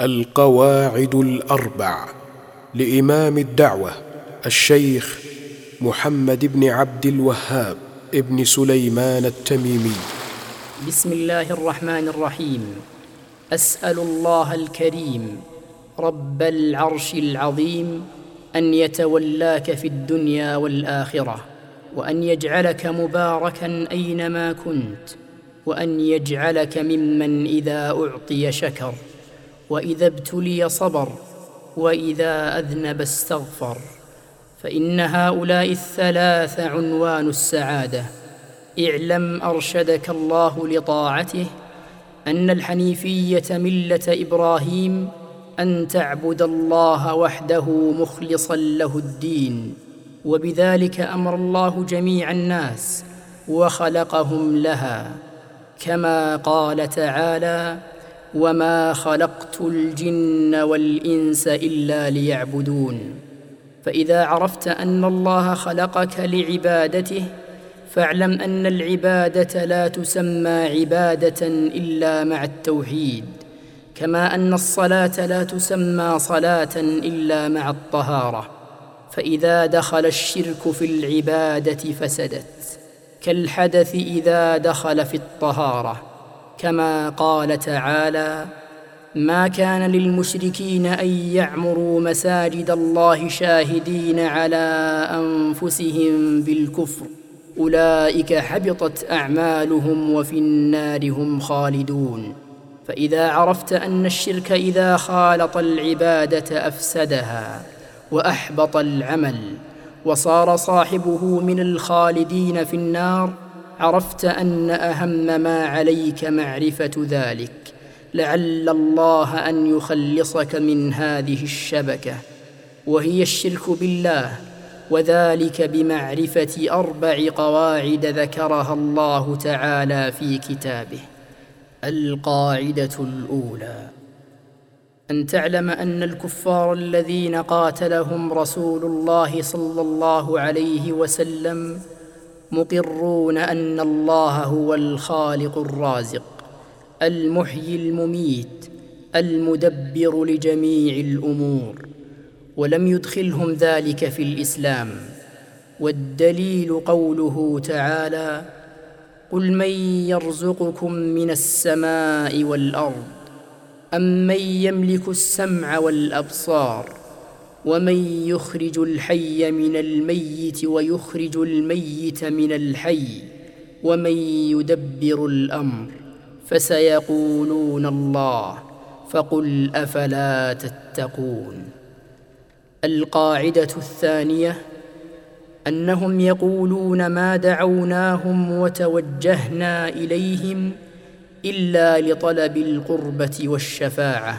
القواعد الأربع لإمام الدعوة الشيخ محمد بن عبد الوهاب ابن سليمان التميمي. بسم الله الرحمن الرحيم. أسأل الله الكريم رب العرش العظيم أن يتولاك في الدنيا والآخرة وأن يجعلك مباركا أينما كنت وأن يجعلك ممن إذا أعطي شكر. وإذا ابتلي صبر وإذا أذنب استغفر. فإن هؤلاء الثلاث عنوان السعادة. اعلم أرشدك الله لطاعته أن الحنيفية ملة إبراهيم أن تعبد الله وحده مخلصا له الدين. وبذلك أمر الله جميع الناس وخلقهم لها. كما قال تعالى وما خلقت الجن والانس الا ليعبدون فاذا عرفت ان الله خلقك لعبادته فاعلم ان العباده لا تسمى عباده الا مع التوحيد كما ان الصلاه لا تسمى صلاه الا مع الطهاره فاذا دخل الشرك في العباده فسدت كالحدث اذا دخل في الطهاره كما قال تعالى ما كان للمشركين أن يعمروا مساجد الله شاهدين على أنفسهم بالكفر أولئك حبطت أعمالهم وفي النار هم خالدون. فإذا عرفت أن الشرك إذا خالط العبادة أفسدها وأحبط العمل وصار صاحبه من الخالدين في النار عرفت أن أهم ما عليك معرفة ذلك. لعل الله أن يخلصك من هذه الشبكة وهي الشرك بالله وذلك بمعرفة أربع قواعد ذكرها الله تعالى في كتابه. القاعدة الأولى أن تعلم أن الكفار الذين قاتلهم رسول الله صلى الله عليه وسلم مقرون أن الله هو الخالق الرازق المحيي المميت المدبر لجميع الأمور ولم يدخلهم ذلك في الإسلام والدليل قوله تعالى قل من يرزقكم من السماء والأرض امن يملك السمع والأبصار ومن يخرج الحي من الميت ويخرج الميت من الحي ومن يدبر الامر فسيقولون الله فقل افلا تتقون القاعده الثانية انهم يقولون ما دعوناهم وتوجهنا اليهم الا لطلب القربه والشفاعه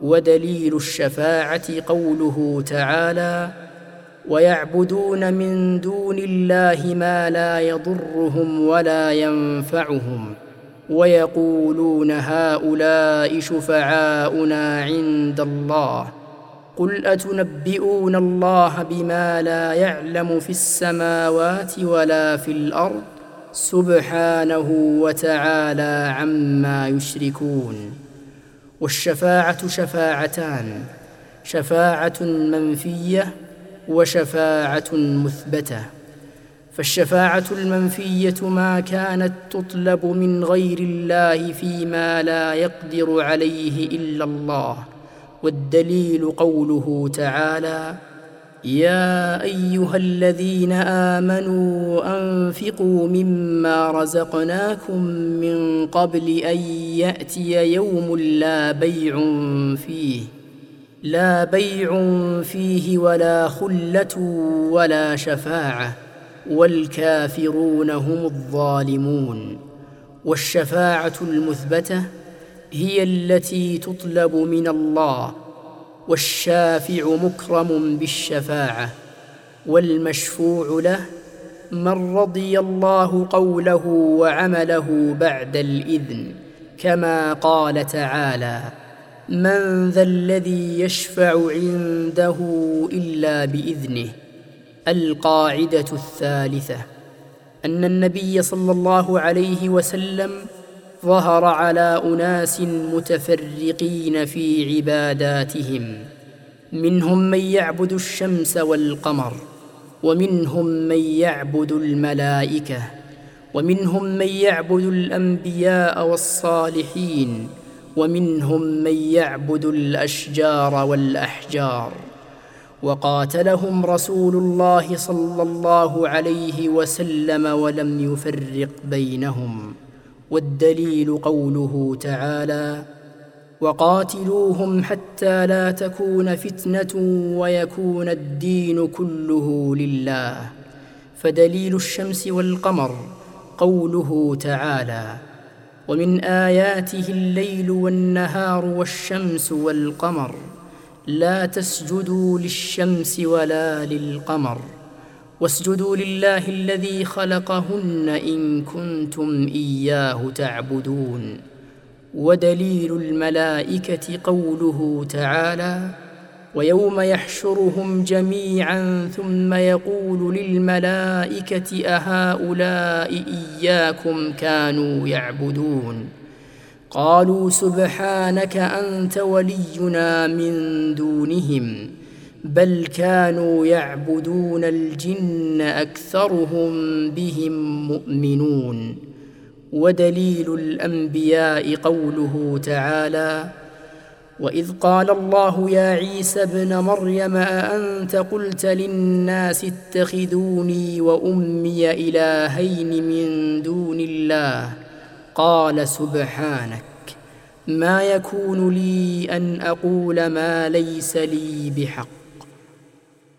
ودليل الشفاعة قوله تعالى ويعبدون من دون الله ما لا يضرهم ولا ينفعهم ويقولون هؤلاء شفعاؤنا عند الله. قل أتنبئون الله بما لا يعلم في السماوات ولا في الأرض؟ سبحانه وتعالى عما يشركون. والشفاعة شفاعتان شفاعة منفية وشفاعة مثبتة. فالشفاعة المنفية ما كانت تطلب من غير الله فيما لا يقدر عليه إلا الله والدليل قوله تعالى يا أيها الذين آمنوا أنفقوا مما رزقناكم من قبل أن يأتي يوم لا بيع فيه لا بيع فيه ولا خلة ولا شفاعة والكافرون هم الظالمون. والشفاعة المثبتة هي التي تطلب من الله والشافع مكرم بالشفاعة والمشفوع له من رضي الله قوله وعمله بعد الإذن كما قال تعالى من ذا الذي يشفع عنده إلا بإذنه القاعدة الثالثة أن النبي صلى الله عليه وسلم ظهر على أناس متفرقين في عباداتهم. منهم من يعبد الشمس والقمر ومنهم من يعبد الملائكة ومنهم من يعبد الأنبياء والصالحين ومنهم من يعبد الأشجار والأحجار. وقاتلهم رسول الله صلى الله عليه وسلم ولم يفرق بينهم. والدليل قوله تعالى وقاتلوهم حتى لا تكون فتنة ويكون الدين كله لله. فدليل الشمس والقمر قوله تعالى ومن آياته الليل والنهار والشمس والقمر. لا تسجدوا للشمس ولا للقمر. واسجدوا لله الذي خلقهن إن كنتم إياه تعبدون. ودليل الملائكة قوله تعالى ويوم يحشرهم جميعا ثم يقول للملائكة أهؤلاء إياكم كانوا يعبدون. قالوا سبحانك أنت ولينا من دونهم. بل كانوا يعبدون الجن أكثرهم بهم مؤمنون. ودليل الأنبياء قوله تعالى وإذ قال الله يا عيسى ابن مريم أأنت قلت للناس اتخذوني وأمي إلهين من دون الله؟ قال سبحانك. ما يكون لي أن أقول ما ليس لي بحق.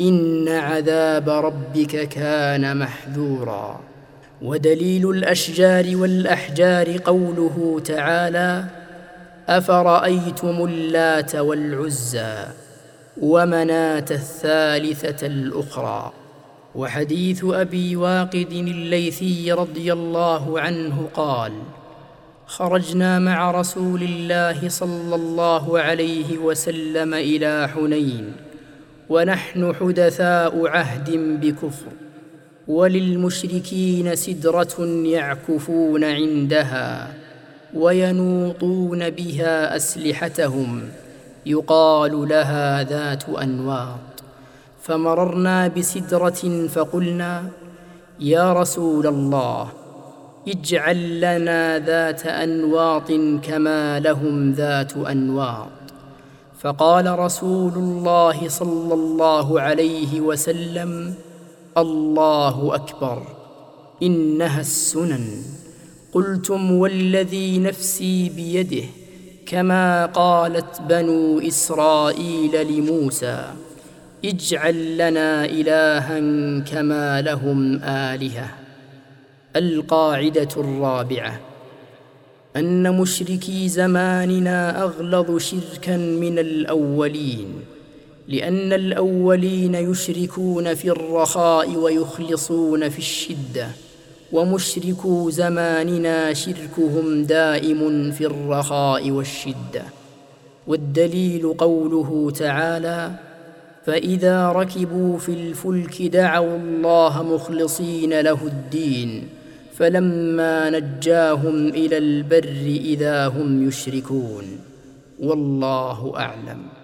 إن عذاب ربك كان محذورا. ودليل الأشجار والأحجار قوله تعالى أفرأيتم اللات والعزى ومناة الثالثة الأخرى. وحديث أبي واقد الليثي رضي الله عنه قال خرجنا مع رسول الله صلى الله عليه وسلم إلى حنين. ونحن حدثاء عهد بكفر وللمشركين سدرة يعكفون عندها وينوطون بها أسلحتهم يقال لها ذات أنواط. فمررنا بسدرة فقلنا يا رسول الله اجعل لنا ذات أنواط كما لهم ذات أنواط. فقال رسول الله صلى الله عليه وسلم الله أكبر إنها السنن. قلتم والذي نفسي بيده كما قالت بنو إسرائيل لموسى اجعل لنا إلها كما لهم آلهة. القاعدة الرابعة. أن مشركي زماننا أغلظ شركا من الأولين لأن الأولين يشركون في الرخاء ويخلصون في الشدة ومشركو زماننا شركهم دائم في الرخاء والشدة. والدليل قوله تعالى فإذا ركبوا في الفلك دعوا الله مخلصين له الدين. فلما نجاهم إلى البر إذا هم يشركون. والله أعلم.